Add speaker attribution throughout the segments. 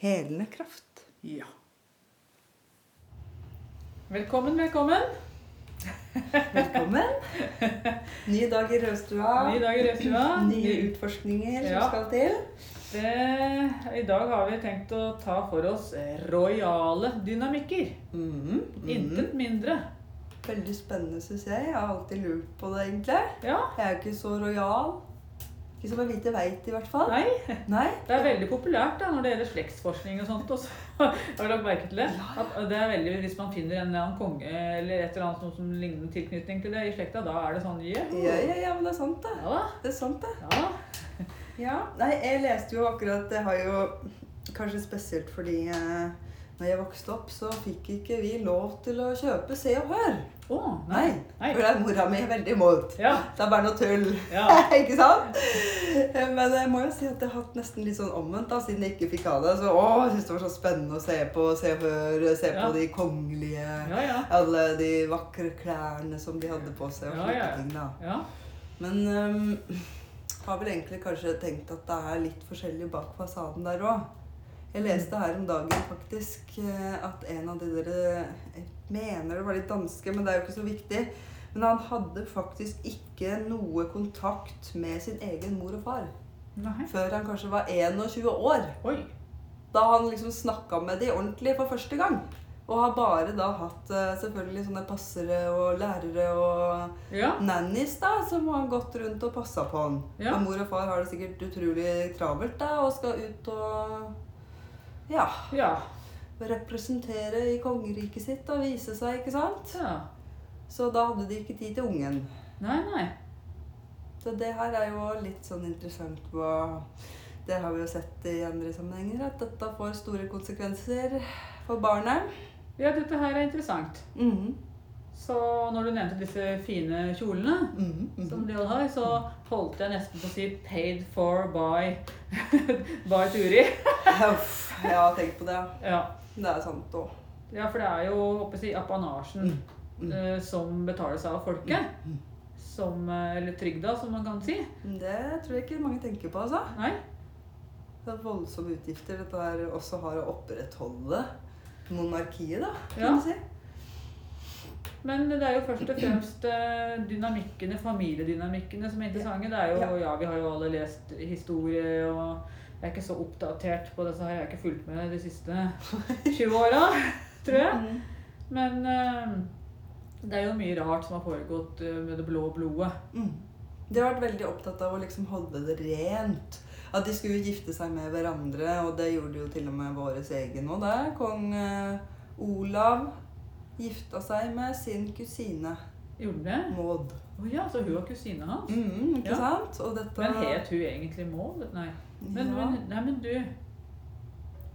Speaker 1: helende kraft.
Speaker 2: Ja. Velkommen, velkommen.
Speaker 1: Velkommen. Ny dag i rødstua.
Speaker 2: Ny dag i rødstua.
Speaker 1: Nye utforskninger som skal til.
Speaker 2: Det, I dag har vi tenkt å ta for oss rojale dynamikker.
Speaker 1: Mm -hmm.
Speaker 2: Intet mindre.
Speaker 1: Veldig spennende, syns jeg. Jeg har alltid lurt på det, egentlig.
Speaker 2: Ja.
Speaker 1: Jeg er jo ikke så rojal. Ikke som jeg vite veit, i hvert fall.
Speaker 2: Nei,
Speaker 1: Nei.
Speaker 2: det er veldig populært da, når det gjelder slektsforskning og sånt. Også. Jeg har lagt merke til det. At det er veldig, Hvis man finner en eller annen konge eller et eller annet noe som ligner tilknytning til det i slekta, da er det sånn yeah.
Speaker 1: Ja, ja, ja, men det er sant, det.
Speaker 2: Ja da.
Speaker 1: Det er sant, det.
Speaker 2: Ja.
Speaker 1: Ja. Nei, jeg leste jo akkurat Jeg har jo Kanskje spesielt fordi eh, når jeg vokste opp, så fikk ikke vi lov til å kjøpe Se og Hør.
Speaker 2: Å,
Speaker 1: Nei.
Speaker 2: Nei.
Speaker 1: For det er mora mi veldig imot.
Speaker 2: Ja.
Speaker 1: Det er bare noe tull.
Speaker 2: Ja.
Speaker 1: ikke sant? Men jeg må jo si at jeg har hatt nesten litt sånn omvendt, da, siden jeg ikke fikk ha det. Så å, jeg synes det var så spennende å se på Se Hør, se
Speaker 2: Ja.
Speaker 1: på de kongelige
Speaker 2: Ja, ja.
Speaker 1: Alle de vakre klærne som de hadde på seg, og slike
Speaker 2: ja.
Speaker 1: ting. da.
Speaker 2: ja.
Speaker 1: Men um, har vel egentlig kanskje tenkt at det er litt forskjellig bak fasaden der òg. Jeg leste her om dagen faktisk eh, at en av de dere mener det var litt danske, men det er jo ikke så viktig. Men han hadde faktisk ikke noe kontakt med sin egen mor og far
Speaker 2: Nei.
Speaker 1: før han kanskje var 21 år.
Speaker 2: Oi.
Speaker 1: Da han liksom snakka med de ordentlig for første gang. Og har bare da hatt eh, selvfølgelig sånne passere og lærere og
Speaker 2: Ja.
Speaker 1: nannies da, som har gått rundt og passa på han.
Speaker 2: Ja.
Speaker 1: Og mor og far har det sikkert utrolig travelt da, og skal ut og ja,
Speaker 2: Ja.
Speaker 1: Representere i kongeriket sitt og vise seg, ikke sant?
Speaker 2: ja.
Speaker 1: Så da hadde de ikke tid til ungen.
Speaker 2: Nei, nei.
Speaker 1: Så det her er jo litt sånn interessant på Det har vi jo sett i andre sammenhenger, at dette får store konsekvenser for barnet.
Speaker 2: Ja, dette her er interessant.
Speaker 1: Mhm.
Speaker 2: Så når du nevnte disse fine kjolene
Speaker 1: mm -hmm.
Speaker 2: som de har, så holdt jeg nesten på å si 'paid for by, by Turi'.
Speaker 1: Har tenkt på det.
Speaker 2: Ja.
Speaker 1: Det er sant òg.
Speaker 2: ja, for det er jo håper jeg, apanasjen
Speaker 1: Mm.
Speaker 2: uh, som betales av folket.
Speaker 1: Mm.
Speaker 2: Som, eh, eller trygda, som man kan si.
Speaker 1: Det tror jeg ikke mange tenker på, altså.
Speaker 2: Nei?
Speaker 1: Det er voldsomme utgifter dette her også har å opprettholde monarkiet, da, kan
Speaker 2: Ja.
Speaker 1: du si.
Speaker 2: Men det er jo først og fremst eh, dynamikkene, familiedynamikkene som er interessante. Det er jo, ja, Vi har jo alle lest historie, og jeg er ikke så oppdatert på dette, her. Jeg har ikke fulgt med de siste 20 åra, tror jeg.
Speaker 1: Mm.
Speaker 2: Men eh, det er jo mye rart som har foregått eh, med det blå blodet.
Speaker 1: Mm. De har vært veldig opptatt av å liksom holde det rent. At de skulle gifte seg med hverandre, og det gjorde jo til og med vår egen òg der. Kong eh, Olav gifta seg med sin kusine
Speaker 2: Gjorde det?
Speaker 1: Maud.
Speaker 2: Oh, ja, så hun var kusina hans?
Speaker 1: Mm, ikke
Speaker 2: Ja.
Speaker 1: sant? Dette
Speaker 2: Men het hun egentlig Maud? Nei. Men,
Speaker 1: ja,
Speaker 2: men, nei, men du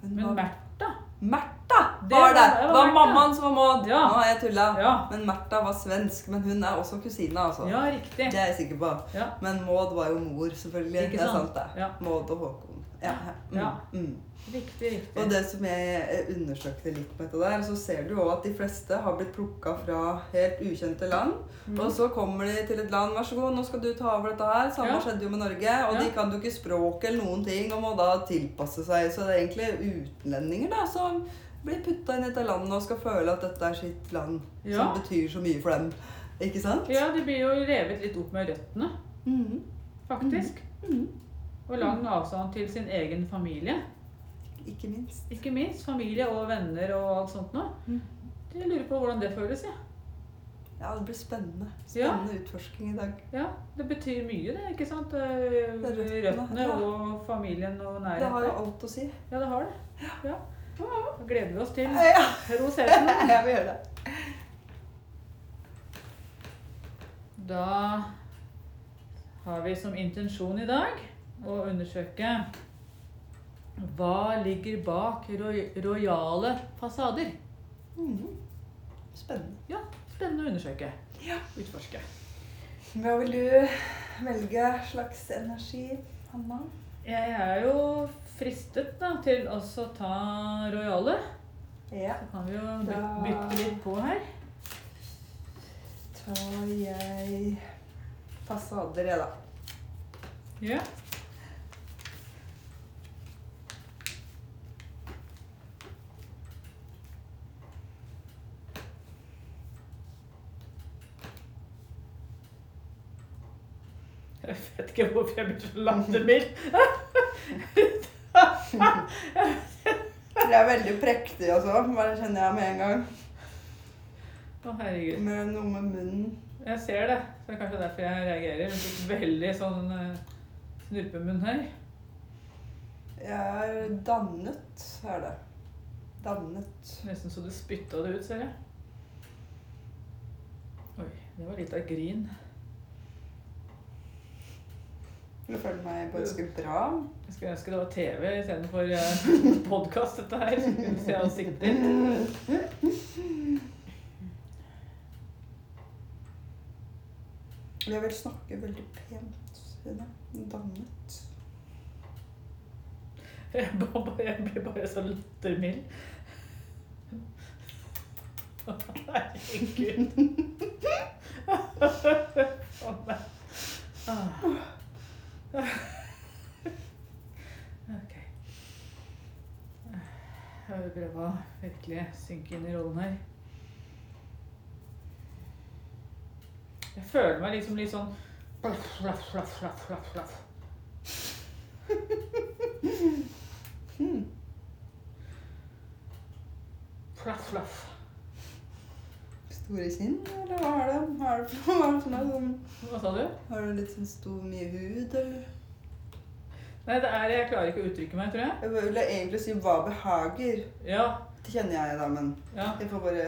Speaker 2: Men,
Speaker 1: Men
Speaker 2: Märtha?
Speaker 1: Märtha var det!
Speaker 2: det var
Speaker 1: var mammaen som var Maud.
Speaker 2: Ja.
Speaker 1: Nå har jeg tulla.
Speaker 2: Ja.
Speaker 1: Men Märtha var svensk. Men hun er også kusine, altså.
Speaker 2: Ja, riktig.
Speaker 1: Det er jeg sikker på.
Speaker 2: Ja.
Speaker 1: Men Maud var jo mor, selvfølgelig. Det er
Speaker 2: sant?
Speaker 1: det.
Speaker 2: Ja.
Speaker 1: Maud og Håkon. Ja. ja. Mm.
Speaker 2: Ja.
Speaker 1: Mm.
Speaker 2: Riktig, riktig.
Speaker 1: Og det som jeg undersøkte litt med dette der, så ser du òg at de fleste har blitt plukka fra helt ukjente land.
Speaker 2: Mm.
Speaker 1: Og så kommer de til et land, vær så god, nå skal du ta over dette her. Samme
Speaker 2: Ja.
Speaker 1: skjedde jo med Norge. Og
Speaker 2: Ja.
Speaker 1: de kan jo ikke språk eller noen ting og må da tilpasse seg. Så det er egentlig utlendinger da, som blir putta inn i dette landet og skal føle at dette er sitt land.
Speaker 2: Ja.
Speaker 1: Som betyr så mye for dem. Ikke sant?
Speaker 2: Ja, de blir jo revet litt opp med røttene,
Speaker 1: Mm.
Speaker 2: faktisk.
Speaker 1: Mhm.
Speaker 2: Og lang avstand til sin egen familie.
Speaker 1: ikke minst.
Speaker 2: Ikke minst familie og venner og alt sånt noe.
Speaker 1: Mm.
Speaker 2: Jeg lurer på hvordan det føles, jeg.
Speaker 1: Ja, det blir spennende.
Speaker 2: Ja.
Speaker 1: Spennende utforsking i dag.
Speaker 2: Ja, det betyr mye, det. ikke sant?
Speaker 1: er røttene,
Speaker 2: Røttene
Speaker 1: ja.
Speaker 2: og familien og nærheten.
Speaker 1: Det har jo alt å si.
Speaker 2: Ja, det har det. Ja. Da gleder vi oss til
Speaker 1: Ja,
Speaker 2: rosetten.
Speaker 1: jeg vil gjøre det.
Speaker 2: Da har vi som intensjon i dag å undersøke hva ligger bak ro- rojale fasader.
Speaker 1: Mm. Spennende.
Speaker 2: Ja, spennende å undersøke.
Speaker 1: Ja.
Speaker 2: Utforske.
Speaker 1: Hva vil du velge slags energi, Hanna?
Speaker 2: Jeg er jo fristet da, til også å ta rojale.
Speaker 1: Ja.
Speaker 2: Så kan vi jo by- bytte litt på her.
Speaker 1: tar jeg fasader, jeg, da.
Speaker 2: Ja. Jeg vet ikke hvorfor jeg blir så lattermild.
Speaker 1: Det er veldig prektig også, bare kjenner jeg med en gang.
Speaker 2: Å, herregud.
Speaker 1: Med noe med munnen.
Speaker 2: Jeg ser det. Så det er kanskje derfor jeg reagerer. Jeg fikk veldig sånn uh, snurpemunn her.
Speaker 1: Jeg er dannet, er det. Dannet.
Speaker 2: Nesten så du spytta det ut, ser jeg. Oi, det var litt av grin.
Speaker 1: Jeg føler meg ganske bra.
Speaker 2: Jeg skulle ønske det var TV istedenfor uh, podkast, dette her. Så kunne se ansiktet ditt.
Speaker 1: Jeg vil snakke veldig pent. Henne. Dannet.
Speaker 2: Jeg, blir bare så lattermild. Herregud. Ah. Ok. Jeg vil prøve å virkelig synke inn i rollen her. Jeg føler meg liksom litt sånn flaff, flaff, flaff, flaff, flaff.
Speaker 1: Hmm.
Speaker 2: Flaff, flaff.
Speaker 1: Store kinn, eller hva er det? Hva er det for, hva er det for noe? Sånn,
Speaker 2: Hva sa du?
Speaker 1: har du litt sånn stor, mye hud, eller?
Speaker 2: Nei, det er Jeg klarer ikke å uttrykke meg, tror jeg.
Speaker 1: Jeg ville egentlig si hva behager.
Speaker 2: Ja.
Speaker 1: Det kjenner jeg da, men
Speaker 2: ja.
Speaker 1: jeg får bare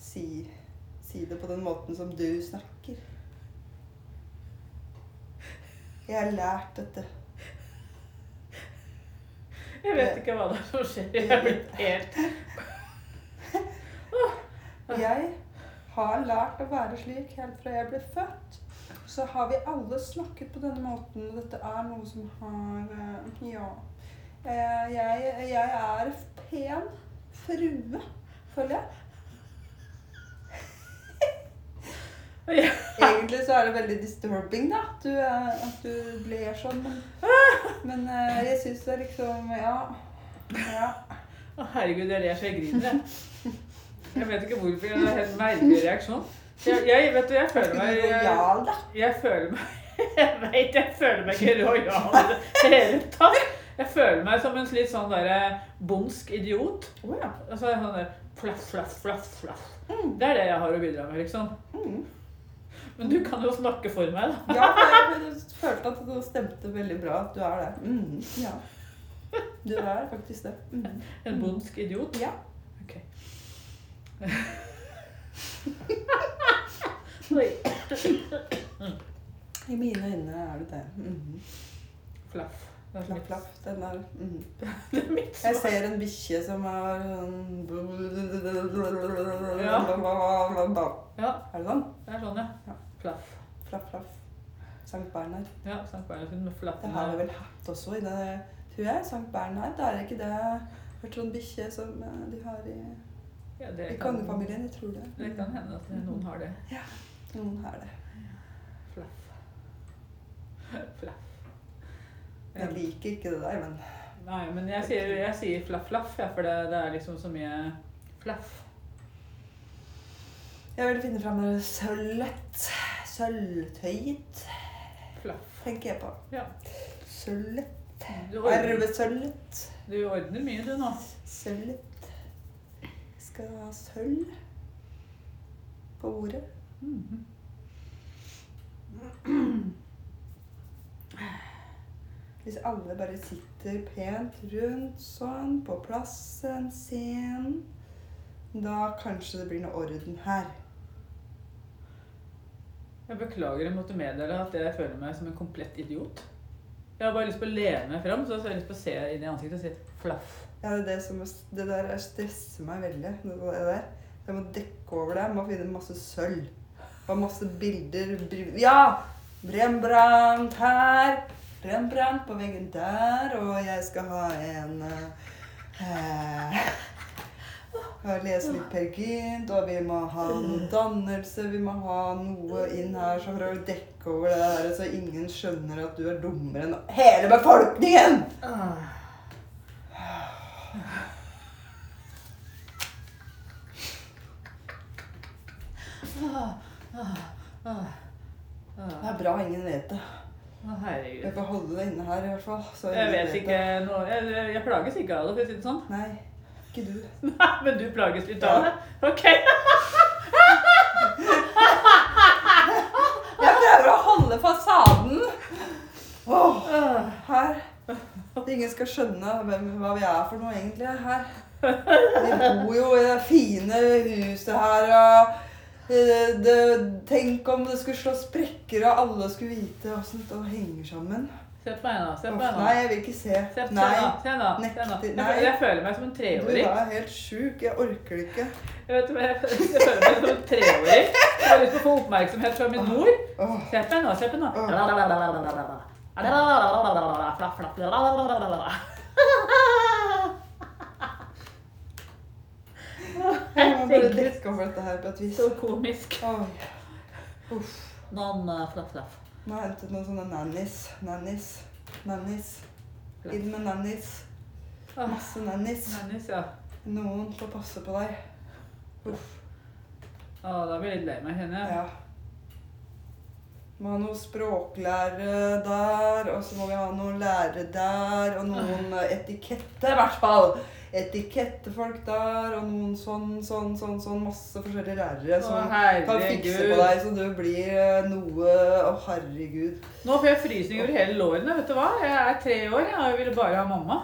Speaker 1: si, si det på den måten som du snakker. Jeg har lært dette.
Speaker 2: Jeg vet ikke hva det er som skjer. Jeg er blitt helt
Speaker 1: Jeg har lært å være slik helt fra jeg ble født. Så har vi alle snakket på denne måten, og dette er noe som har eh, Ja. Eh, Jeg, jeg er pen frue, føler jeg.
Speaker 2: Ja.
Speaker 1: Egentlig så er det veldig disturbing, da. At du, eh, at du ler sånn. Men, jeg syns det er liksom Ja. ja.
Speaker 2: Å, herregud, jeg ler så jeg griner. jeg. Jeg vet ikke hvorfor. Det er en helt merkelig reaksjon. Jeg, jeg, vet du, jeg føler
Speaker 1: Er
Speaker 2: meg
Speaker 1: du lojal, da?
Speaker 2: Jeg føler meg Jeg vet, jeg føler meg ikke rojal i det hele tatt. Jeg føler meg som en litt sånn derre bondsk idiot.
Speaker 1: Oh, ja.
Speaker 2: Altså sånn der flaff, flaff, flaff, flaff.
Speaker 1: Mm.
Speaker 2: Det er det jeg har å bidra med, liksom.
Speaker 1: Mm.
Speaker 2: Men du kan jo snakke for meg, da.
Speaker 1: Ja, for jeg følte at det stemte veldig bra at du er det. Mm, ja. Du er faktisk det. Mm.
Speaker 2: En bondsk idiot.
Speaker 1: Ja. I mine øyne er det det. Mm.
Speaker 2: Flaff. Det er
Speaker 1: Flaff, flaff. Den er mm.
Speaker 2: Er
Speaker 1: Jeg ser en bikkje som er sånn
Speaker 2: Ja. Ja,
Speaker 1: Er det sånn?
Speaker 2: det er sånn, ja.
Speaker 1: Ja.
Speaker 2: Flaff.
Speaker 1: Flaff, flaff. Sankt Bernhard.
Speaker 2: Ja, Sankt Bernhard med
Speaker 1: Det har vi vel hatt også i det, tror jeg. Sankt Bernhard. Er det ikke det Hørt sånn bikkje som eh, de har i,
Speaker 2: Ja, det
Speaker 1: i
Speaker 2: kan-
Speaker 1: kongefamilien? Jeg tror det.
Speaker 2: Det kan hende at noen har det.
Speaker 1: Ja, Noen har det.
Speaker 2: Flaff. Flaff.
Speaker 1: Jeg liker ikke det der, men
Speaker 2: Nei, men jeg sier, jeg sier flaff, flaff, ja, for det, det er liksom så mye flaff.
Speaker 1: Jeg vil finne fram sølvet. Sølvtøyet,
Speaker 2: Flaff.
Speaker 1: tenker jeg på.
Speaker 2: Ja.
Speaker 1: Sølvet. Arvesølvet.
Speaker 2: Du ordner mye, du nå.
Speaker 1: Sølv litt. Skal sølv på bordet. Hvis alle bare sitter pent rundt sånn, på plassen sin, da kanskje det blir noe orden her.
Speaker 2: Jeg beklager jeg måtte meddele at jeg føler meg som en komplett idiot. Jeg har bare lyst på å lene meg fram, så jeg har lyst på å se inn i ansiktet og si flaff.
Speaker 1: Ja, det, er det, som, det der er- stresser meg veldig. Det, der. Jeg må dekke over det. Jeg må finne masse sølv. Og masse bilder. Ja! Rembrandt her. Rembrandt på veggen der. Og jeg skal ha en eh, eh, Lese litt Per Gynt, og vi må ha noe dannelse. Vi må ha noe inn her så for å dekke over det der, så ingen skjønner at du er dummere enn hele befolkningen!
Speaker 2: Ah, ah, ah,
Speaker 1: Det
Speaker 2: ah.
Speaker 1: er bra ingen vet det.
Speaker 2: Å, herregud.
Speaker 1: Jeg får holde det inne her i hvert fall. så
Speaker 2: Jeg vet ikke noe Jeg, jeg, plages ikke av det, for å si det sånn.
Speaker 1: Nei, ikke du.
Speaker 2: Nei, Men du plages litt av det? Ok.
Speaker 1: Jeg prøver å holde fasaden.
Speaker 2: Ah,
Speaker 1: her. Ingen skal skjønne hvem, hva vi er for noe egentlig her. Vi bor jo i det fine huset her og Det, det, Tenk om det skulle slå sprekker og alle skulle vite åssen det henger sammen.
Speaker 2: Se på meg nå. Se på meg nå.
Speaker 1: nei, jeg vil ikke se.
Speaker 2: Se, på
Speaker 1: Nei.
Speaker 2: nå. Se nå. Se nå. Jeg, jeg føler meg som en
Speaker 1: Du
Speaker 2: treåring.
Speaker 1: er helt sjuk. Jeg orker det ikke.
Speaker 2: Jeg, vet, jeg, jeg føler meg som en treåring. Jeg har lyst til å få oppmerksomhet fra min mor. Se på meg nå. Se på meg nå.
Speaker 1: Jeg må bare dekke over dette her på et vis.
Speaker 2: Så komisk.
Speaker 1: Uff.
Speaker 2: Mamma, flaff, flaff.
Speaker 1: Jeg hentet noen sånne nannies. Nannies. Nannies. Inn med nannies.
Speaker 2: Ah,
Speaker 1: Masse nannies.
Speaker 2: nannies ja.
Speaker 1: Noen får passe på deg. Uff.
Speaker 2: Å, da blir jeg litt lei meg, kjenner jeg.
Speaker 1: Ja. Må ha noen språklærere der, og så må vi ha noen lærere der, og noen etikette, i hvert fall. Etikettefolk der, og noen sånn, sånn, sånn, sånn. Masse forskjellige lærere
Speaker 2: Å,
Speaker 1: som kan fikse på
Speaker 2: herregud.
Speaker 1: deg så du blir eh, noe Å, herregud.
Speaker 2: Nå får jeg frysninger over hele lårene. Vet du hva? Jeg er tre år jeg, og jeg ville bare ha mamma.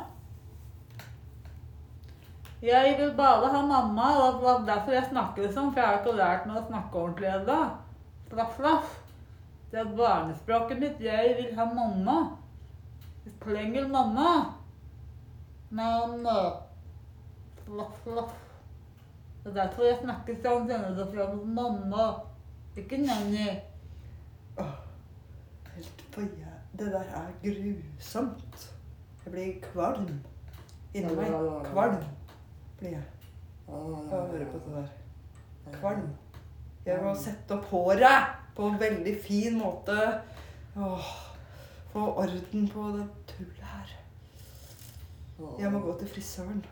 Speaker 2: Jeg vil bare ha mamma, og det var derfor jeg snakker sånn. For jeg har ikke lært meg å snakke ordentlig ennå. Flaff, flaff. Det er barnespråket mitt. Jeg vil ha mamma. Jeg trenger mamma. Mamma. Det er derfor jeg snakker sånn. Kjenner du fra mamma. Ikke nanny.
Speaker 1: Åh, helt på jæ... Det der er grusomt. Jeg blir kvalm inni meg. Kvalm blir jeg av å høre på det der. Kvalm. Jeg må sette opp håret på en veldig fin måte. Åh, få orden på det tullet her. Jeg må gå til frisøren.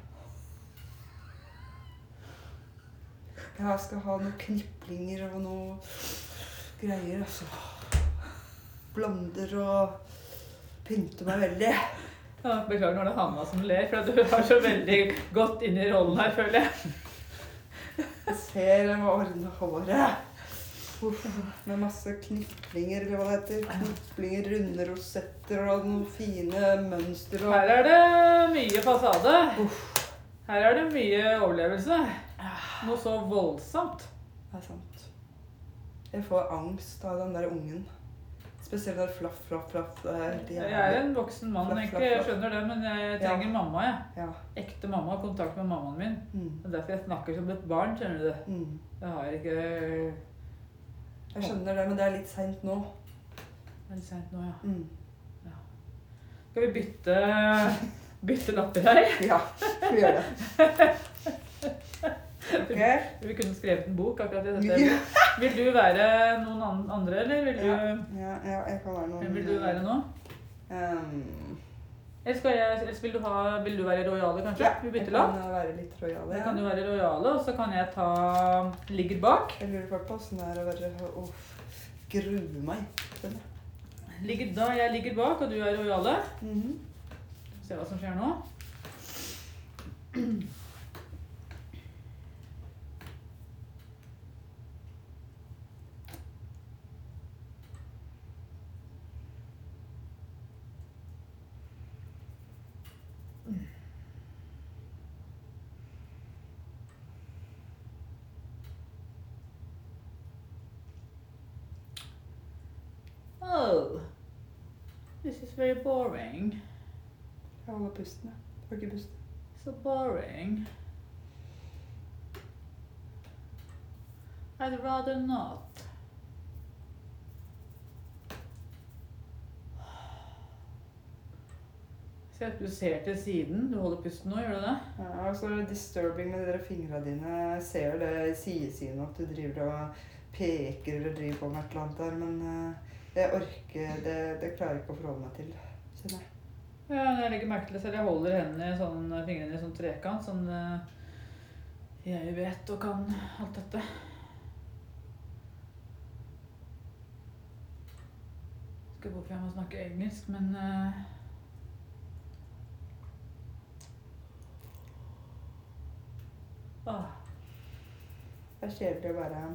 Speaker 1: Jeg skal ha noen kniplinger og noe greier, altså. Blonder og pynte meg veldig.
Speaker 2: Ja, beklager når det er Hanna som ler, for du har så veldig godt inn i rollen her, føler jeg.
Speaker 1: Jeg ser jeg må ordne håret. Uff, med masse kniplinger, eller hva det heter. Kniplinger, runde rosetter og noen fine mønster. Og...
Speaker 2: Her er det mye fasade. Her er det mye overlevelse. Noe så voldsomt.
Speaker 1: Det er sant. Jeg får angst av den der ungen. Spesielt der flaff, flaff, flaff. Det helt
Speaker 2: Jeg er en voksen mann,
Speaker 1: Flaff,
Speaker 2: flaff,
Speaker 1: flaff,
Speaker 2: Jeg skjønner det, men jeg trenger mamma, jeg.
Speaker 1: Ja.
Speaker 2: Ekte mamma. Kontakt med mammaen min.
Speaker 1: Mm.
Speaker 2: Det er derfor jeg snakker som et barn, skjønner du.
Speaker 1: Mm.
Speaker 2: Jeg har ikke
Speaker 1: Jeg skjønner det, men det er litt seint nå.
Speaker 2: Det er litt seint nå, ja.
Speaker 1: Mm.
Speaker 2: Skal vi bytte, bytte lapper her?
Speaker 1: Ja, vi gjør det. Ok.
Speaker 2: Vi kunne skrevet en bok akkurat i
Speaker 1: Ja.
Speaker 2: dette. Vil du være noen andre, eller vil du,
Speaker 1: Ja, ja, ja, jeg kan være noen
Speaker 2: hvem vil du være nå?
Speaker 1: Um,
Speaker 2: Eller, skal jeg, vil, du ha, vil du være rojale, kanskje?
Speaker 1: ja,
Speaker 2: Vi
Speaker 1: jeg
Speaker 2: bytter
Speaker 1: kan være litt rojal.
Speaker 2: Da
Speaker 1: Ja.
Speaker 2: kan du være rojale, og så kan jeg ta ligger bak.
Speaker 1: Jeg lurer på åssen det er å være Uff. Grue meg.
Speaker 2: Ligger, da jeg ligger bak, og du er rojale.
Speaker 1: Mhm.
Speaker 2: Se hva som skjer nå. It's very boring.
Speaker 1: Jeg holder pusten, jeg. Får ikke puste.
Speaker 2: So boring. I'd rather not. Se at du ser til siden. Du holder pusten nå, gjør du det?
Speaker 1: Ja, og så er det disturbing med de fingra dine. Jeg ser det sidesynet at du driver og peker eller driver på med et eller annet der, men jeg orker det, det klarer jeg ikke å forholde meg til, kjenner jeg.
Speaker 2: Ja, jeg legger merke til det selv. Jeg holder hendene i sånn, fingrene i sånn trekant. Sånn eh, Jeg vet og kan alt dette. Jeg Skal hvorfor jeg må snakke engelsk, men uh, ah,
Speaker 1: Det er kjedelig å være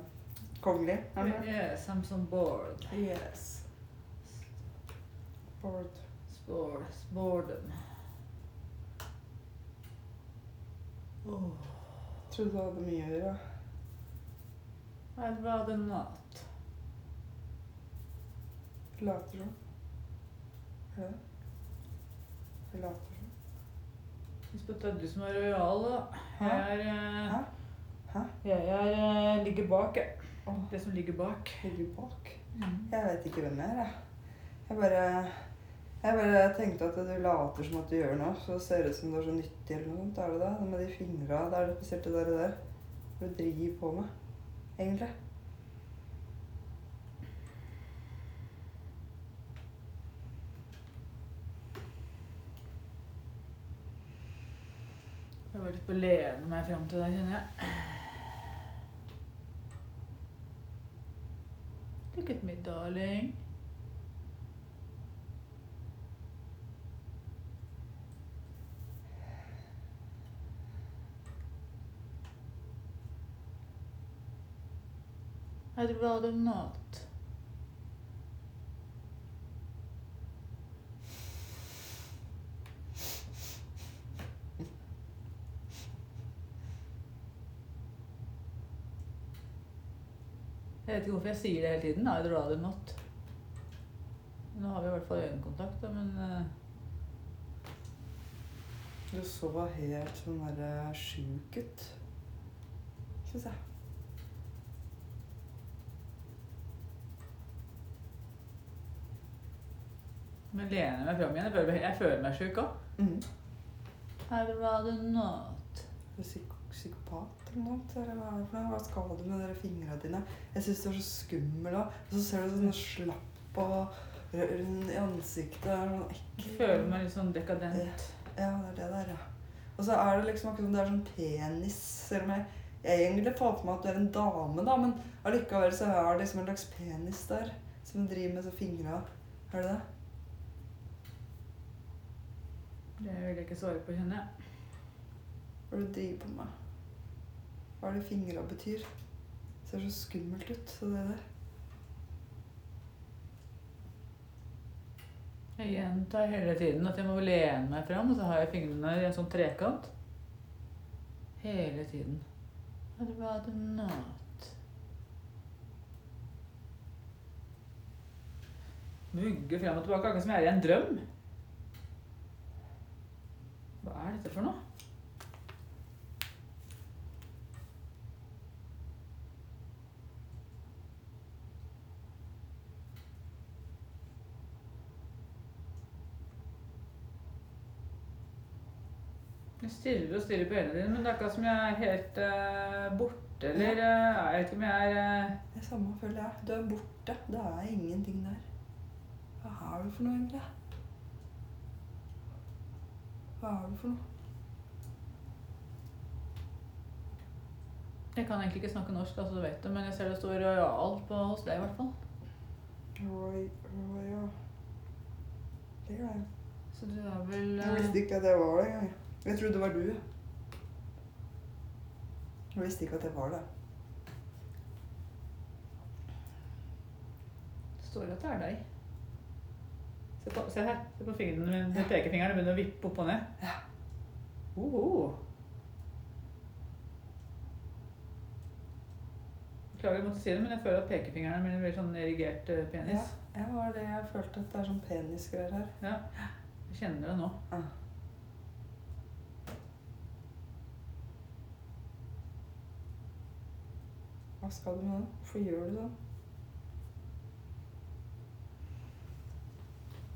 Speaker 1: kongelig.
Speaker 2: I'm so bored.
Speaker 1: Yes. Bored.
Speaker 2: Bored. Boredom. Oh.
Speaker 1: Trodde du hadde mye å gjøre.
Speaker 2: I'd rather not.
Speaker 1: Later som. Ja. Jeg later som.
Speaker 2: At det er du som er rojal, da. Jeg er, eh,
Speaker 1: Hæ? Hæ?
Speaker 2: jeg er eh, ligger bak, jeg. Det som ligger bak.
Speaker 1: ligger bak. Jeg vet ikke hvem jeg er, jeg. Jeg bare jeg bare tenkte at du later som at du gjør noe, så ser det ut som du er så nyttig eller noe sånt. Er det det? Det med de fingra, det er det spesielt det der, der. Hva du driver på med, egentlig.
Speaker 2: Jeg var litt på å lene meg fram til deg, kjenner jeg. Look at me, darling. I'd rather not. Jeg vet ikke hvorfor jeg sier det hele tiden. I'd rather not. Nå har vi i hvert fall øyekontakt, da, men uh...
Speaker 1: Du så helt sånn derre sjuk ut, syns jeg.
Speaker 2: Men lener meg fram igjen. Jeg føler, jeg føler meg sjuk òg.
Speaker 1: Mm.
Speaker 2: I'd rather not.
Speaker 1: Psyk psykopat eller noe? Eller hva er det for noe? Hva skal du med de fingrene dine? Jeg syns du er så skummel òg. Og så ser du sånn slapp og rund i ansiktet. er Sånn ekkel.
Speaker 2: føler meg litt sånn dekadent.
Speaker 1: Ja, det er det der, ja. Og så er det liksom akkurat som det er sånn penis. Selv om jeg, jeg egentlig får på meg at du er en dame, da, men allikevel så er det liksom en slags penis der. Som driver med så fingra. Er det det?
Speaker 2: Det vil jeg ikke svare på, kjenner jeg.
Speaker 1: Hva er det du driver på med? Hva er det fingra betyr? Det Ser så skummelt ut, så det der.
Speaker 2: Jeg gjentar hele tiden at jeg må lene meg fram, og så har jeg fingrene i en sånn trekant. Hele tiden. Mugge frem og tilbake, akkurat som jeg er i en drøm. Hva er dette for noe? Jeg stirrer og stirrer på øynene dine, men det er akkurat som jeg er helt uh, borte, eller eh, Jeg vet ikke om jeg er uh...
Speaker 1: Det samme føler jeg. Du er borte. Det er ingenting der. Hva er du for noe, egentlig? Hva er du for noe?
Speaker 2: Jeg kan egentlig ikke snakke norsk, altså du vet det, men jeg ser det står royal på hos deg i hvert fall.
Speaker 1: Roy, Roy, ja. Det er jeg.
Speaker 2: Så du er vel
Speaker 1: Jeg visste ikke at jeg var det engang. Jeg trodde det var du. Jeg visste ikke at jeg var det.
Speaker 2: Det står at det er deg. Se, på, se her. Se på fingrene mine. Ja. Pekefingrene begynner å vippe opp og ned.
Speaker 1: Ja.
Speaker 2: Oho. Beklager å måtte si det, men jeg føler at pekefingeren min blir sånn erigert penis.
Speaker 1: Ja, det var det jeg følte at det er sånn penisgreier her.
Speaker 2: Ja. Jeg kjenner det nå.
Speaker 1: Ah. Hva skal du med det? Hvorfor gjør du sånn?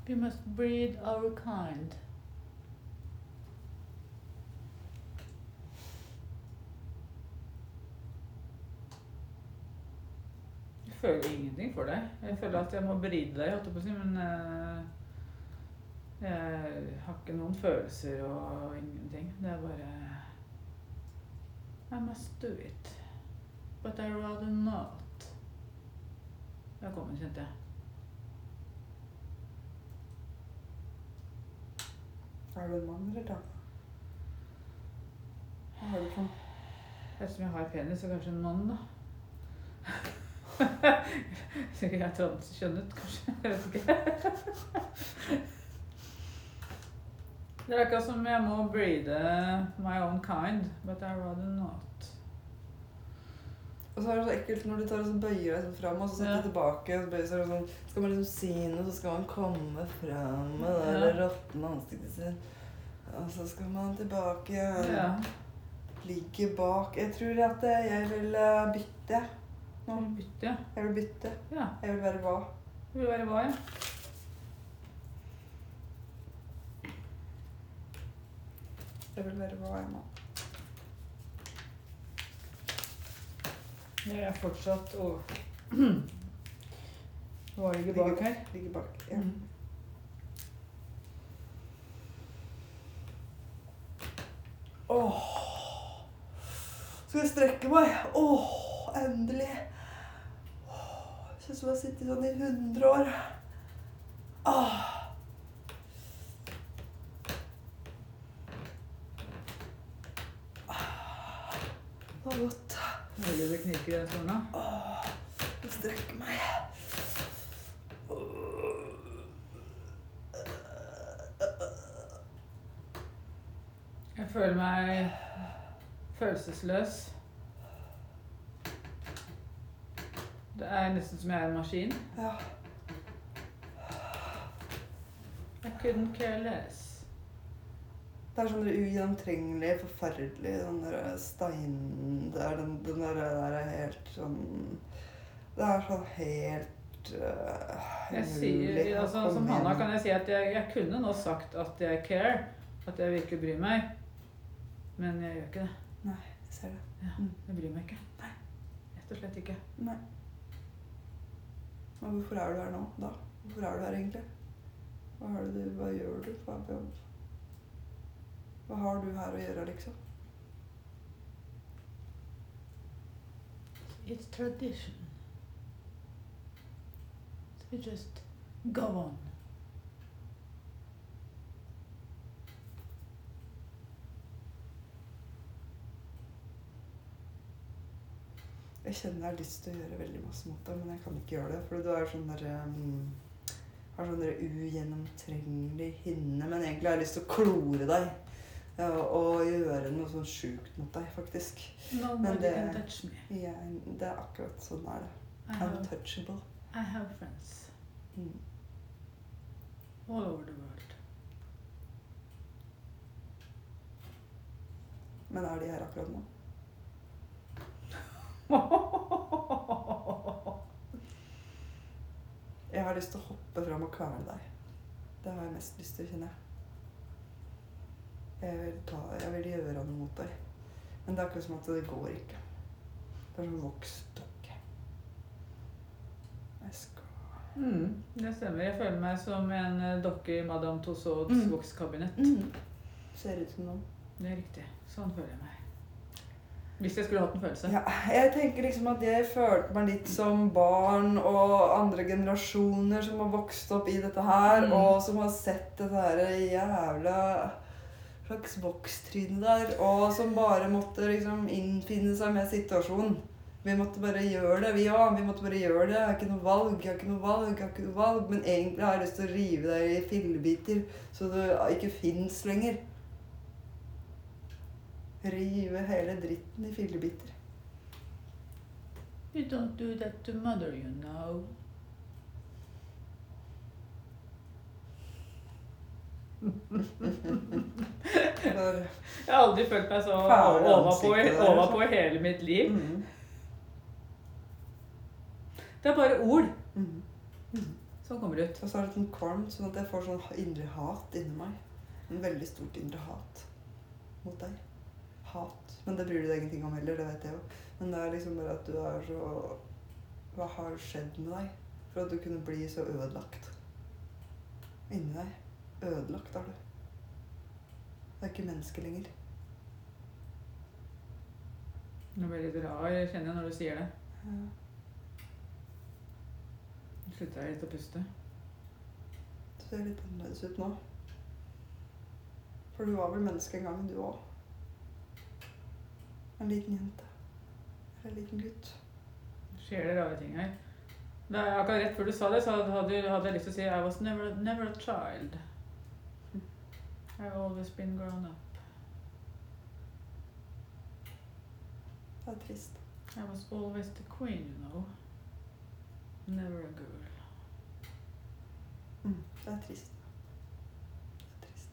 Speaker 2: We must breed our kind. Jeg føler ingenting for deg. Jeg føler at jeg må bride deg, holdt jeg på å si, men uh, jeg har ikke noen følelser og ingenting. Det er bare I must do it. But I rather not. Velkommen, kjente jeg.
Speaker 1: Er du en mann eller dame? Hva har du for noe?
Speaker 2: Ettersom jeg har penis, så kanskje en mann, da. Sikkert jeg er transkjønnet, kanskje. Jeg vet ikke. Det er akkurat som jeg må breede my own kind, but I rather not.
Speaker 1: Og så er det så ekkelt når du tar og så bøyer deg sånn fram, og så setter
Speaker 2: Ja.
Speaker 1: tilbake. Og så bøyer seg sånn, skal man liksom si noe, så skal man komme fram med det
Speaker 2: Ja.
Speaker 1: råtne ansiktet sitt. Og så skal man tilbake igjen.
Speaker 2: Ja.
Speaker 1: Ligge bak. Jeg tror at jeg vil eh, bytte. Nå.
Speaker 2: Bytte.
Speaker 1: Jeg vil bytte.
Speaker 2: ja.
Speaker 1: Jeg vil være hva?
Speaker 2: Du vil være hva, ja.
Speaker 1: Jeg vil være hva jeg må.
Speaker 2: Jeg er fortsatt å Hva ligger bak her?
Speaker 1: Ligger bak. Ja.
Speaker 2: Mm.
Speaker 1: Åh. Skal jeg strekke meg? Åh, endelig. Åh, jeg synes jeg har sittet sånn i 100 år. Åh. Ah. Det var godt.
Speaker 2: Mulig det knirker i den stolen, da.
Speaker 1: Åh, strekker meg.
Speaker 2: Jeg føler meg følelsesløs. Det er nesten som jeg er en maskin.
Speaker 1: Ja.
Speaker 2: I couldn't care less.
Speaker 1: Det er sånn ugjennomtrengelig, forferdelig, den der steinen Det er den, den der, der er helt sånn Det er sånn helt uh,
Speaker 2: Jeg sier, altså, som Hanna kan jeg si at jeg, jeg kunne nå sagt at jeg care, at jeg virkelig bryr meg. Men jeg gjør ikke det.
Speaker 1: Nei, jeg ser det.
Speaker 2: Ja,
Speaker 1: Mm.
Speaker 2: jeg bryr meg ikke.
Speaker 1: Nei.
Speaker 2: Rett og slett ikke.
Speaker 1: Nei. Men hvorfor er du her nå, da? Hvorfor er du her egentlig? Hva, har du, hva gjør du? Hva, hva, har du her å gjøre, liksom?
Speaker 2: It's tradition. So just go on.
Speaker 1: Jeg kjenner jeg har lyst til å gjøre veldig masse mot deg, men jeg kan ikke gjøre det. For du er sånn der um, Har sånn ugjennomtrengelig hinne. Men egentlig har jeg lyst til å klore deg. Og gjøre noe sånn sjukt mot deg, faktisk.
Speaker 2: Nobody
Speaker 1: det-
Speaker 2: can touch me.
Speaker 1: Jeg, det er akkurat sånn er det. Untouchable.
Speaker 2: I have friends
Speaker 1: Mm.
Speaker 2: all over the world.
Speaker 1: Men er de her akkurat nå? Jeg har lyst til å hoppe fram og kvele deg. Det har jeg mest lyst til, kjenner jeg. Jeg vil, ta, jeg vil gjøre noe mot deg. Men det er akkurat som at det går ikke. Det er som voksdokke. Jeg skal
Speaker 2: Mm, det stemmer. Jeg føler meg som en eh, dokke i Madame Tussauds
Speaker 1: Mm.
Speaker 2: vokskabinett.
Speaker 1: Ser ut som noen.
Speaker 2: Det er riktig. Sånn føler jeg meg. Hvis jeg skulle hatt en følelse.
Speaker 1: Ja, jeg tenker liksom at jeg følte meg litt som barn og andre generasjoner som har vokst opp i dette her,
Speaker 2: Mm.
Speaker 1: og som har sett dette her jævla slags vokstryne der, og som bare måtte liksom innfinne seg med situasjonen. Vi måtte bare gjøre det, vi òg. Vi måtte bare gjøre det. Jeg har ikke noe valg, jeg har ikke noe valg, jeg har ikke noe valg. Men egentlig har jeg lyst til å rive deg i fillebiter, så du ikke fins lenger. Rive hele dritten i fillebiter.
Speaker 2: You don't do that to mother, you know. Jeg har aldri følt meg så
Speaker 1: i
Speaker 2: overpå, overpå i hele mitt liv.
Speaker 1: mm,
Speaker 2: Det er bare ord
Speaker 1: mm.
Speaker 2: som kommer ut.
Speaker 1: Og så er det sånn kvalm, sånn at jeg får sånn indre hat inni meg. En veldig stort indre hat mot deg. Hat. Men det bryr du deg ingenting om heller, det vet jeg jo. Men det er liksom bare at du er så Hva har skjedd med deg for at du kunne bli så ødelagt? Inni deg. Ødelagt er du. Det er ikke menneske lenger.
Speaker 2: Nå blir jeg litt rar, jeg kjenner når du sier det. Nå slutter jeg litt å puste.
Speaker 1: Du ser litt annerledes ut nå. For du var vel menneske en gang, du òg. En liten jente. Eller en liten gutt.
Speaker 2: Skjer det rare ting her? Det er akkurat rett før du sa det, så hadde, hadde jeg lyst til å si I was never, never a child. I've always been grown up.
Speaker 1: Er trist.
Speaker 2: I was always the queen, you know. Never a girl.
Speaker 1: Mm, er trist. Er trist.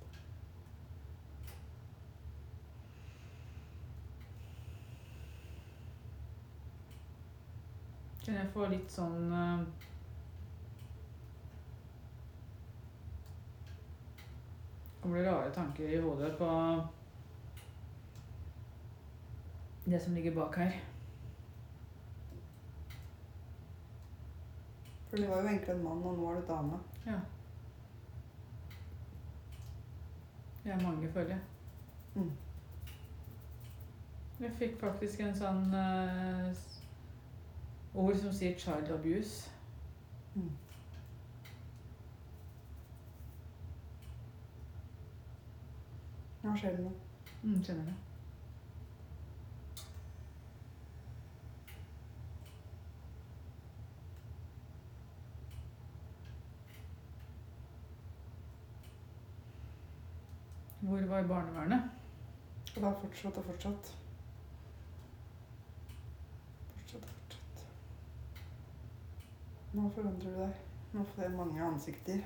Speaker 2: Kjenner jeg får litt sånn eh, Kommer det rare tanker i hodet på det som ligger bak her.
Speaker 1: For du var jo egentlig en mann, og nå er du dame.
Speaker 2: Ja. Det er mange, føler jeg.
Speaker 1: Mm.
Speaker 2: Jeg fikk faktisk en sånn uh, ord som sier 'child abuse'.
Speaker 1: Mm. Nå skjer det noe.
Speaker 2: Mm, kjenner det. Hvor var barnevernet?
Speaker 1: Og det har fortsatt og fortsatt. Fortsatt og fortsatt. Nå forandrer du deg. Nå får jeg mange ansikter.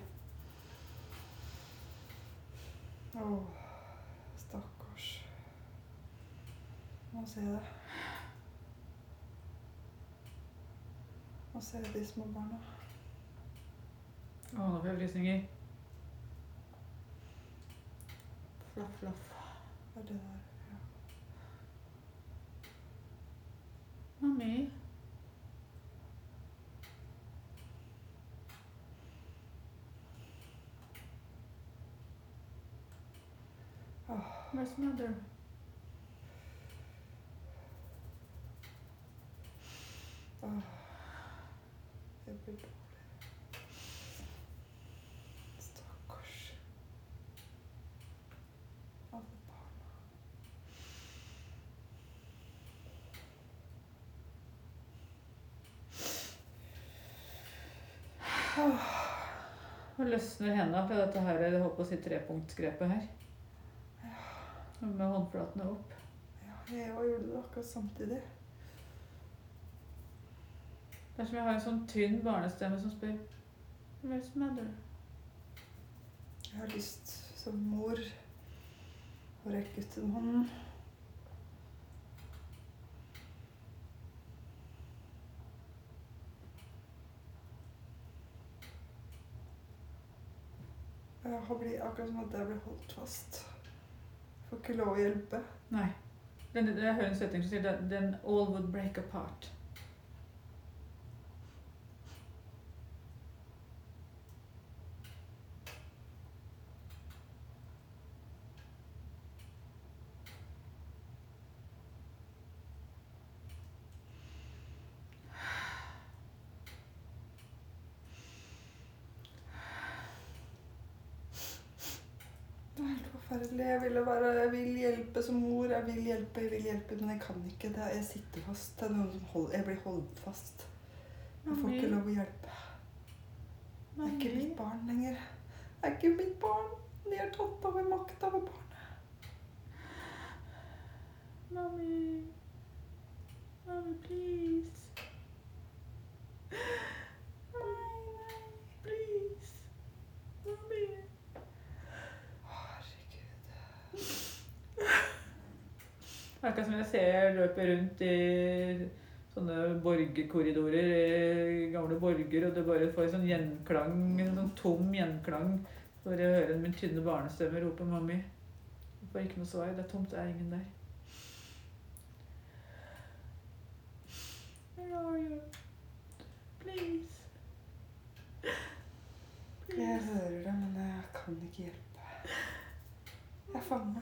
Speaker 1: Å, stakkars. Nå ser jeg det. Nå ser jeg de små barna.
Speaker 2: Å, nå får jeg frysninger. Flaff, flaff.
Speaker 1: Hva er det der? Ja.
Speaker 2: Mami.
Speaker 1: Åh.
Speaker 2: Where's mother?
Speaker 1: Jeg blir dårlig. Stakkars. Alle barna.
Speaker 2: Nå løsner henda fra dette her, jeg holdt på å si trepunktsgrepet her. Med håndflatene opp.
Speaker 1: Ja, jeg òg gjorde det akkurat samtidig.
Speaker 2: Det er som jeg har en sånn tynn barnestemme som spør Where's mother?
Speaker 1: Jeg har lyst som mor å rekke ut en hånd. Har blitt akkurat som at jeg blir holdt fast. Jeg Får ikke lov å hjelpe.
Speaker 2: Nei. Den, jeg hører en setning som sier den, all would break apart.
Speaker 1: Det er helt forferdelig. Jeg, ville bare, jeg vil mor. Jeg vil hjelpe, jeg vil hjelpe, men jeg kan ikke. Det jeg sitter fast. Det er noen som holder, jeg blir holdt fast. Jeg får ikke lov å hjelpe. Det er ikke mitt barn lenger. Det er ikke mitt barn. De har tatt over makt over barnet.
Speaker 2: Mommy. Mommy, please. Akkurat som jeg ser løper rundt i sånne borgerkorridorer i gamle borger, og det bare får en sånn gjenklang, en sånn tom gjenklang. Bare jeg hører min tynne barnestemme rope 'mammi'. Jeg får ikke noe svar. Det er tomt, det er ingen der. Where are you? Please.
Speaker 1: Jeg hører det, men jeg kan ikke hjelpe. Jeg er fanga.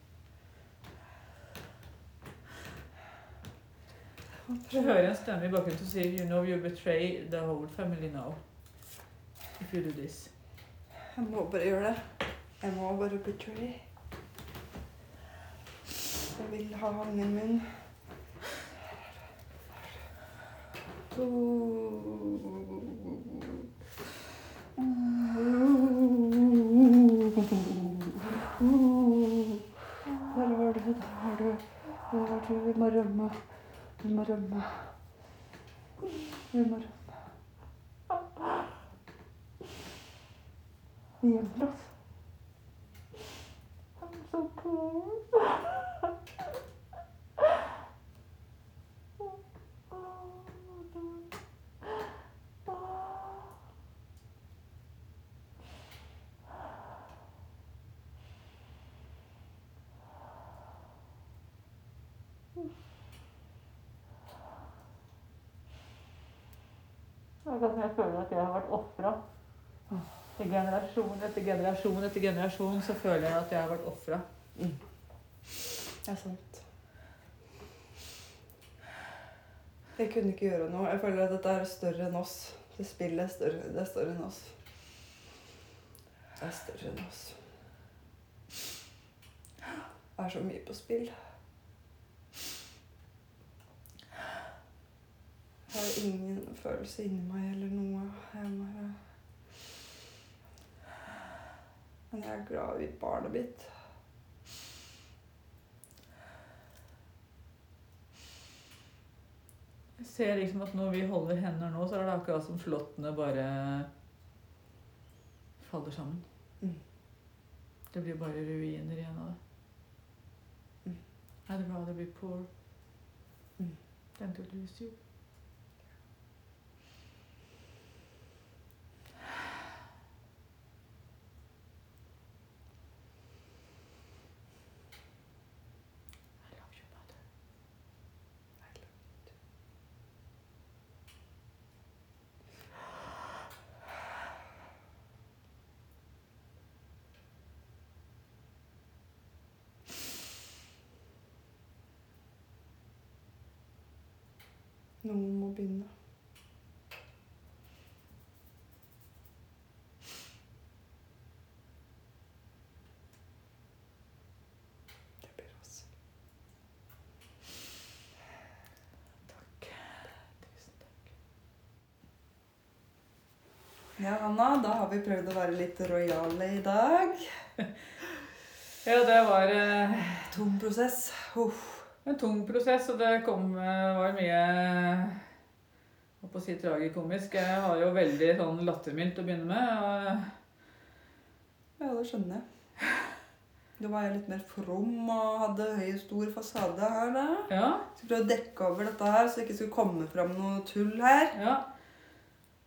Speaker 1: Jeg
Speaker 2: hører en stemme i bakgrunnen som sier You know you betray the whole family now. If you do this.
Speaker 1: Jeg må bare gjøre det. Jeg må bare betray. Jeg vil ha ungen min. Der var du, der var du. Der var du. Vi må rømme. Vi må rømme. Vi må rømme. Vi gjemmer oss. I'm so cold.
Speaker 2: Akkurat som jeg føler at jeg har vært ofra. Til generasjon etter generasjon etter generasjon så føler jeg at jeg har vært ofra.
Speaker 1: Det er sant. Jeg kunne ikke gjøre noe. Jeg føler at dette er større enn oss. Det spillet er større, det er større enn oss. Det er større enn oss. Det er så mye på spill. Jeg har ingen følelse inni meg eller noe. Jeg bare Men jeg er glad i barnet mitt.
Speaker 2: Jeg ser liksom at når vi holder hender nå, så er det akkurat som flåttene bare faller sammen.
Speaker 1: Mm.
Speaker 2: Det blir bare ruiner igjen av det.
Speaker 1: Mm.
Speaker 2: I'd rather be poor
Speaker 1: Mm.
Speaker 2: than to lose you.
Speaker 1: Noen må begynne. Det blir oss.
Speaker 2: Takk. Tusen takk.
Speaker 1: Ja, Anna, da har vi prøvd å være litt rojale i dag.
Speaker 2: Ja, det var eh,
Speaker 1: Tung prosess. Uff.
Speaker 2: En tung prosess, og det kom, eh, var mye jeg holdt på å si tragikomisk. Jeg har jo veldig sånn lattermildt å begynne med. Og
Speaker 1: Ja, det skjønner jeg. Da var litt mer from og hadde høy, stor fasade her. da.
Speaker 2: ja,
Speaker 1: Så prøvde å dekke over dette her, så det ikke skulle komme fram noe tull her.
Speaker 2: ja.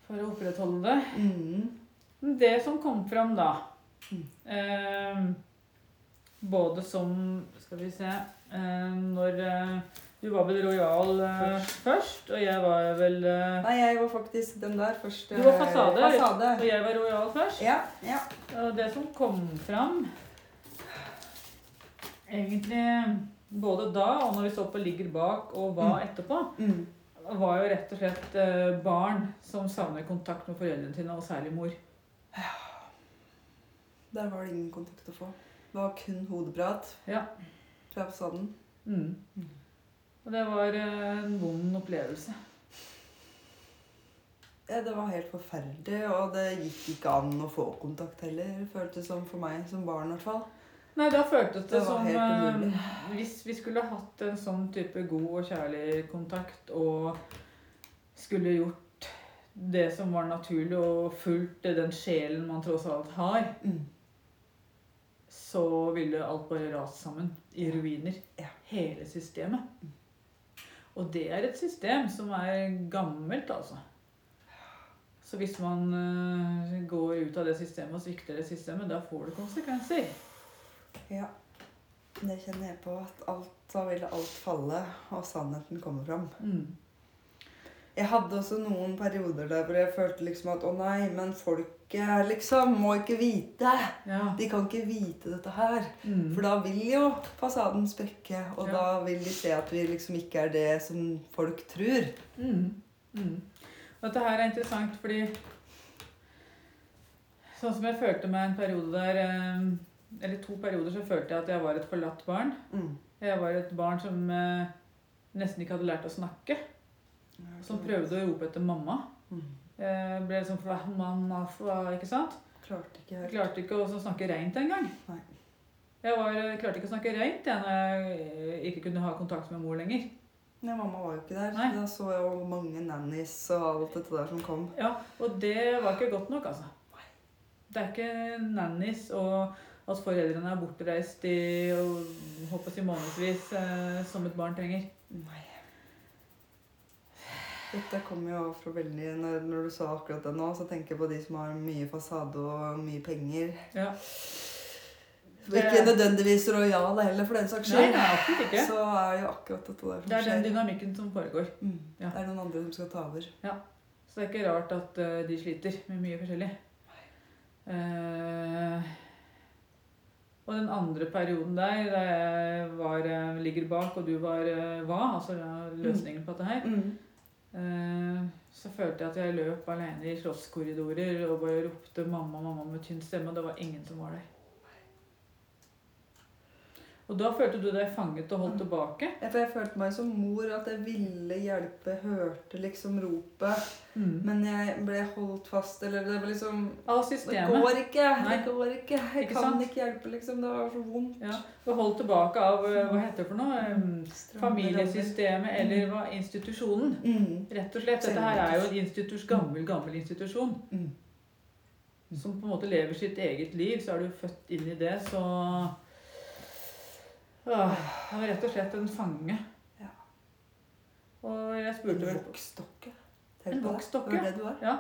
Speaker 2: For å opprettholde det.
Speaker 1: Mm.
Speaker 2: Det som kom fram da
Speaker 1: Mm.
Speaker 2: eh, Både som Skal vi se eh, Når eh, Du var vel rojal eh, først, og jeg var vel eh,
Speaker 1: Nei, jeg var faktisk den der først.
Speaker 2: Du var fasade,
Speaker 1: Fasade.
Speaker 2: Og jeg var rojal først.
Speaker 1: Ja, ja.
Speaker 2: Og det som kom fram Egentlig både da og når vi så på Ligger bak og hva
Speaker 1: Mm.
Speaker 2: etterpå,
Speaker 1: Mm.
Speaker 2: var jo rett og slett barn som savner kontakt med foreldrene sine, og særlig mor.
Speaker 1: Der var det ingen kontakt å få. Det var kun hodeprat
Speaker 2: Ja.
Speaker 1: Fra fasaden.
Speaker 2: Mm. Og det var eh, en vond opplevelse.
Speaker 1: Ja, det var helt forferdelig, og det gikk ikke an å få kontakt heller, føltes som for meg som barn i hvert fall.
Speaker 2: Nei, da føltes det,
Speaker 1: Det
Speaker 2: som eh, hvis vi skulle hatt en sånn type god og kjærlig kontakt og skulle gjort det som var naturlig og fulgt den sjelen man tross alt har,
Speaker 1: Mm.
Speaker 2: Så ville alt bare rast sammen i ruiner. Hele systemet. Og det er et system som er gammelt, altså. Så hvis man eh, går ut av det systemet og svikter det systemet, da får det konsekvenser.
Speaker 1: Ja. Det kjenner jeg på, at alt, da ville alt falle, og sannheten kommer fram.
Speaker 2: Mm.
Speaker 1: Jeg hadde også noen perioder der hvor jeg følte liksom at å nei, men folket liksom må ikke vite.
Speaker 2: Ja.
Speaker 1: De kan ikke vite dette her.
Speaker 2: Mm.
Speaker 1: For da vil jo fasaden sprekke, og
Speaker 2: Ja.
Speaker 1: da vil de se at vi liksom ikke er det som folk tror.
Speaker 2: Mm. Mm. Dette her er interessant fordi Sånn som jeg følte meg en periode der eh, Eller to perioder så følte jeg at jeg var et forlatt barn.
Speaker 1: Mm.
Speaker 2: Jeg var et barn som eh, nesten ikke hadde lært å snakke. Som prøvde å rope etter mamma.
Speaker 1: Mm.
Speaker 2: Jeg ble liksom fra mamma, fra, ikke sant?
Speaker 1: Klarte ikke helt.
Speaker 2: klarte ikke å snakke reint engang. Jeg var, klarte ikke å snakke reint da jeg eh, ikke kunne ha kontakt med mor lenger.
Speaker 1: Nei, mamma var jo ikke der.
Speaker 2: Nei.
Speaker 1: Jeg så jo mange nannies og alt dette der som kom.
Speaker 2: Ja, Og det var ikke godt nok, altså. Nei. Det er ikke nannies og at foreldrene er bortreist i og, i månedsvis eh, som et barn trenger.
Speaker 1: Nei. Dette kommer jo fra veldig når, når du sa akkurat det nå, så tenker jeg på de som har mye fasade og mye penger.
Speaker 2: Ja.
Speaker 1: Ikke nødvendigvis rojale heller, for den saks skyld. Så er jo akkurat dette der
Speaker 2: Det er den dynamikken som foregår.
Speaker 1: Mm.
Speaker 2: Ja.
Speaker 1: Det er noen andre som skal ta over.
Speaker 2: Så det er ikke rart at uh, de sliter med mye forskjellig. Uh, og den andre perioden der, da jeg var, eh, ligger bak og du var uh, hva, altså løsningen løsningen på dette her,
Speaker 1: Mm.
Speaker 2: Eh, så følte jeg at jeg løp alene i slottskorridorer og bare ropte 'mamma, mamma' med tynn stemme, og det var ingen som var der. Og da følte du deg fanget og holdt tilbake.
Speaker 1: Ja, for jeg følte meg som mor, at jeg ville hjelpe, hørte liksom ropet.
Speaker 2: Mm.
Speaker 1: Men jeg ble holdt fast, eller det var liksom
Speaker 2: Av systemet.
Speaker 1: Det går ikke!
Speaker 2: Nei.
Speaker 1: Det går ikke! Jeg
Speaker 2: Ikke
Speaker 1: kan
Speaker 2: sant?
Speaker 1: ikke hjelpe, liksom. Det var så vondt.
Speaker 2: Ja, du var holdt tilbake av eh, hva heter det for noe? Mm.
Speaker 1: Stramme
Speaker 2: Familiesystemet eller hva?
Speaker 1: Institusjonen. Mm.
Speaker 2: Rett og slett. Dette her er jo en institus, gammel, gammel institusjon.
Speaker 1: Mm.
Speaker 2: Som på en måte lever sitt eget liv. Så er du født inn i det, så Jeg var rett og slett en fange.
Speaker 1: Ja.
Speaker 2: Og jeg
Speaker 1: En
Speaker 2: spurte vel
Speaker 1: voksdokke.
Speaker 2: En voksdokke,
Speaker 1: Det det.
Speaker 2: Ja.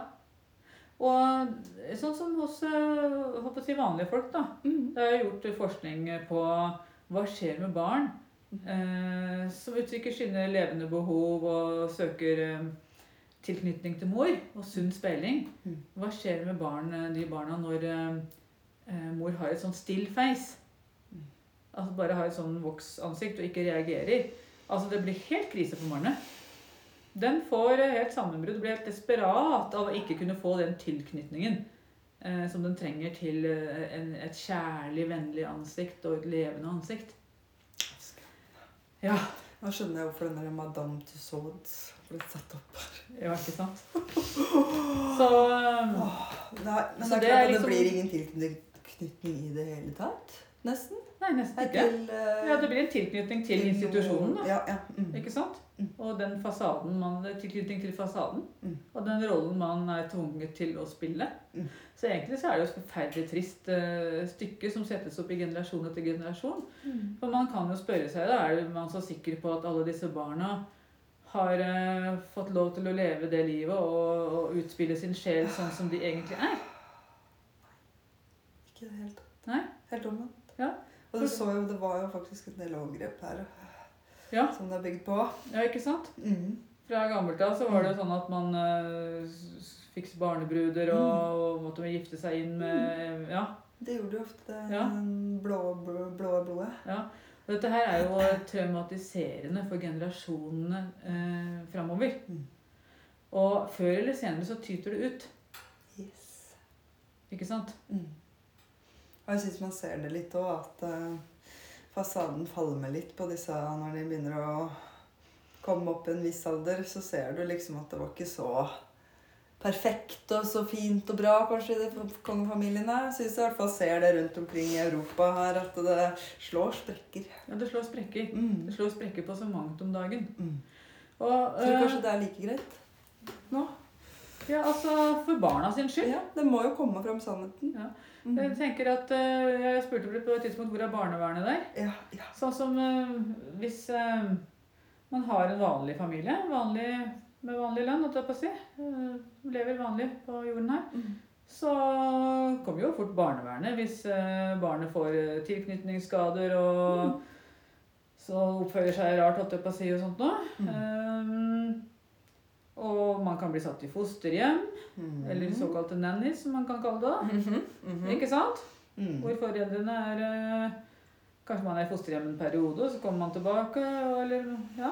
Speaker 2: Og sånn som hos eh, si vanlige folk, da.
Speaker 1: Mm.
Speaker 2: Det er gjort forskning på hva skjer med barn eh, som uttrykker sine levende behov og søker eh, tilknytning til mor og sunn speiling.
Speaker 1: Mm.
Speaker 2: Hva skjer med barn, eh, de barna når eh, eh, mor har et sånn still face? Altså bare har et sånn voksansikt og ikke reagerer. Altså det blir helt krise for barnet. Den får helt sammenbrudd, blir helt desperat av å ikke kunne få den tilknytningen eh, som den trenger til eh, en, et kjærlig, vennlig ansikt og et levende ansikt. Ja,
Speaker 1: Nå skjønner jeg hvorfor den der Madame Tussauds ble satt opp.
Speaker 2: ja ikke sant? Så eh,
Speaker 1: Nei, men
Speaker 2: Så
Speaker 1: det er klart at
Speaker 2: liksom-
Speaker 1: det blir ingen tilknytning i det hele tatt. Nesten.
Speaker 2: Nei, nesten ikke.
Speaker 1: til, uh...
Speaker 2: Ja, det blir en tilknytning til institusjonen, da.
Speaker 1: Ja, ja. Mm.
Speaker 2: Ikke sant?
Speaker 1: Mm.
Speaker 2: Og den fasaden man, tilknytning til fasaden.
Speaker 1: Mm.
Speaker 2: Og den rollen man er tvunget til å spille.
Speaker 1: Mm.
Speaker 2: Så egentlig så er det jo et forferdelig trist uh, stykke som settes opp i generasjon etter generasjon.
Speaker 1: Mm.
Speaker 2: For man kan jo spørre seg, da, er man så sikker på at alle disse barna har uh, fått lov til å leve det livet og, og utspille sin sjel sånn som de egentlig er?
Speaker 1: Ikke det helt
Speaker 2: tatt.
Speaker 1: Helt omvendt.
Speaker 2: Ja.
Speaker 1: Og du så jo, det var jo faktisk en del overgrep her
Speaker 2: Ja,
Speaker 1: som det er bygd på.
Speaker 2: ja ikke sant?
Speaker 1: Mm.
Speaker 2: Fra gammelt av så var det jo sånn at man uh, fikk barnebruder og, og måtte gifte seg inn med Ja.
Speaker 1: Det gjorde jo ofte det
Speaker 2: Ja.
Speaker 1: blå, blå, blå blodet.
Speaker 2: ja. Og dette her er jo traumatiserende for generasjonene eh, framover.
Speaker 1: Mm.
Speaker 2: Og før eller senere så tyter det ut.
Speaker 1: Yes.
Speaker 2: Ikke sant?
Speaker 1: Mm. Og jeg syns man ser det litt òg, at uh, fasaden falmer litt på disse når de begynner å komme opp i en viss alder, så ser du liksom at det var ikke så perfekt og så fint og bra kanskje i de kongefamiliene. Jeg syns i hvert fall ser det rundt omkring i Europa her at det slår sprekker.
Speaker 2: Ja, det slår sprekker.
Speaker 1: Mm.
Speaker 2: Det slår sprekker på så mangt om dagen.
Speaker 1: Mm.
Speaker 2: Og,
Speaker 1: Tror du
Speaker 2: eh,
Speaker 1: kanskje det er like greit nå?
Speaker 2: ja, altså for barna sin skyld.
Speaker 1: Ja, det må jo komme fram sannheten.
Speaker 2: Ja.
Speaker 1: Mm.
Speaker 2: Jeg tenker at eh, Jeg spurte vel på et tidspunkt hvor er barnevernet der.
Speaker 1: Ja, ja.
Speaker 2: Sånn som eh, hvis eh, man har en vanlig familie vanlig, med vanlig lønn, holdt jeg på å si, lever vanlig på jorden her,
Speaker 1: Mm.
Speaker 2: så kommer jo fort barnevernet hvis barnet får tilknytningsskader og så oppfører seg rart, holdt jeg på å si, og sånt noe.
Speaker 1: Mm.
Speaker 2: Eh, og man kan bli satt i fosterhjem,
Speaker 1: Mm.
Speaker 2: eller såkalte nannies, som man kan kalle det. Mm
Speaker 1: -hmm. Mm -hmm.
Speaker 2: Ikke sant?
Speaker 1: Mm.
Speaker 2: Hvor foreldrene er eh, Kanskje man er i fosterhjem en periode, og så kommer man tilbake. Eller, ja.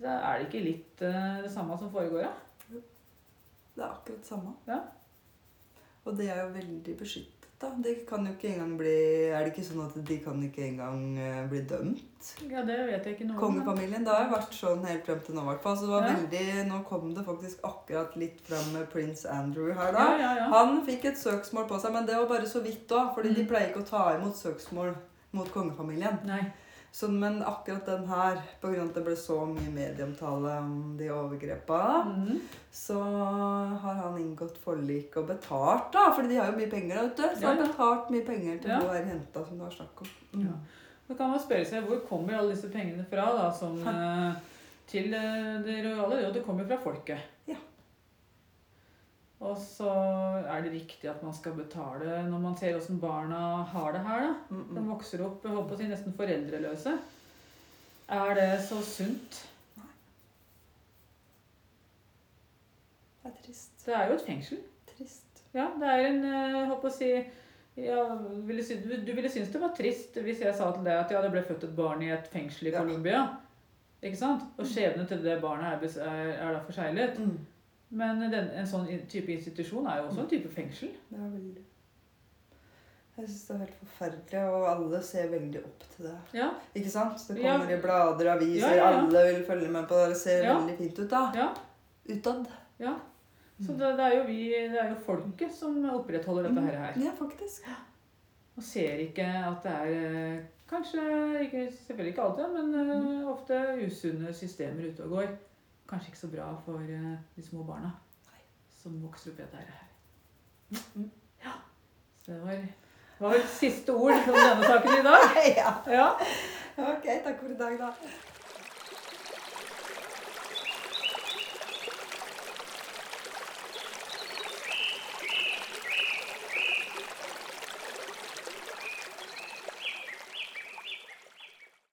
Speaker 2: Så er det ikke litt eh, det samme som foregår, da?
Speaker 1: Det er akkurat det samme.
Speaker 2: Ja.
Speaker 1: Og det er jo veldig beskyttet, da. De kan jo ikke engang bli Er det ikke sånn at de kan ikke engang eh, bli dømt?
Speaker 2: Ja, det vet jeg ikke noe.
Speaker 1: Kongefamilien. Det har jo vært sånn helt frem til nå, i hvert fall. Så det var
Speaker 2: Ja.
Speaker 1: veldig Nå kom det faktisk akkurat litt fram med prins Andrew her, da.
Speaker 2: Ja, ja.
Speaker 1: Han fikk et søksmål på seg, men det var bare så vidt òg. Fordi de
Speaker 2: Mm.
Speaker 1: pleier ikke å ta imot søksmål mot kongefamilien.
Speaker 2: Nei.
Speaker 1: Så, men akkurat den her, av at det ble så mye medieomtale om de overgrepa,
Speaker 2: Mhm.
Speaker 1: så har han inngått forlik og betalt, da. Fordi de har jo mye penger, vet du. Så
Speaker 2: Ja,
Speaker 1: har betalt mye penger til
Speaker 2: Ja.
Speaker 1: å være jenta som det var snakk om. Mm.
Speaker 2: Ja. Da kan man spørre seg hvor kommer alle disse pengene fra da, som, eh, til eh, det rojale? Jo, det kommer fra folket. Og så er det riktig at man skal betale når man ser åssen barna har det her. da.
Speaker 1: Mm,
Speaker 2: De
Speaker 1: mm.
Speaker 2: vokser opp jeg håper å si, nesten foreldreløse. Er det så sunt? Nei.
Speaker 1: Det er trist.
Speaker 2: Det er jo et fengsel.
Speaker 1: Trist.
Speaker 2: Ja, det er en eh, jeg håper å si ja, ville sy du, ville synes det var trist hvis jeg sa til deg at ja, det ble født et barn i et fengsel i
Speaker 1: Ja.
Speaker 2: Colombia. Ikke sant? Og skjebnen til det barnet er, er, er da forseglet.
Speaker 1: Mm.
Speaker 2: Men den, en sånn type institusjon er jo også en type fengsel.
Speaker 1: Det er veldig Jeg syns det er helt forferdelig, og alle ser veldig opp til det.
Speaker 2: Ja,
Speaker 1: Ikke sant? Det
Speaker 2: Ja.
Speaker 1: kommer i blader og aviser,
Speaker 2: Ja, ja, ja.
Speaker 1: alle vil følge med på det. Det ser
Speaker 2: Ja.
Speaker 1: veldig fint ut, da.
Speaker 2: ja.
Speaker 1: Utad.
Speaker 2: ja. Så det, det er jo vi, det er jo folket som opprettholder dette her. her.
Speaker 1: Ja, faktisk.
Speaker 2: Og ser ikke at det er eh, kanskje, ikke, selvfølgelig ikke alltid, men eh, ofte usunne systemer ute og går. Kanskje ikke så bra for eh, de små barna som vokser opp i dette her.
Speaker 1: Mm.
Speaker 2: Så det var, var siste ord om denne saken i dag.
Speaker 1: Ja.
Speaker 2: Ja.
Speaker 1: Ok, takk for i dag, da.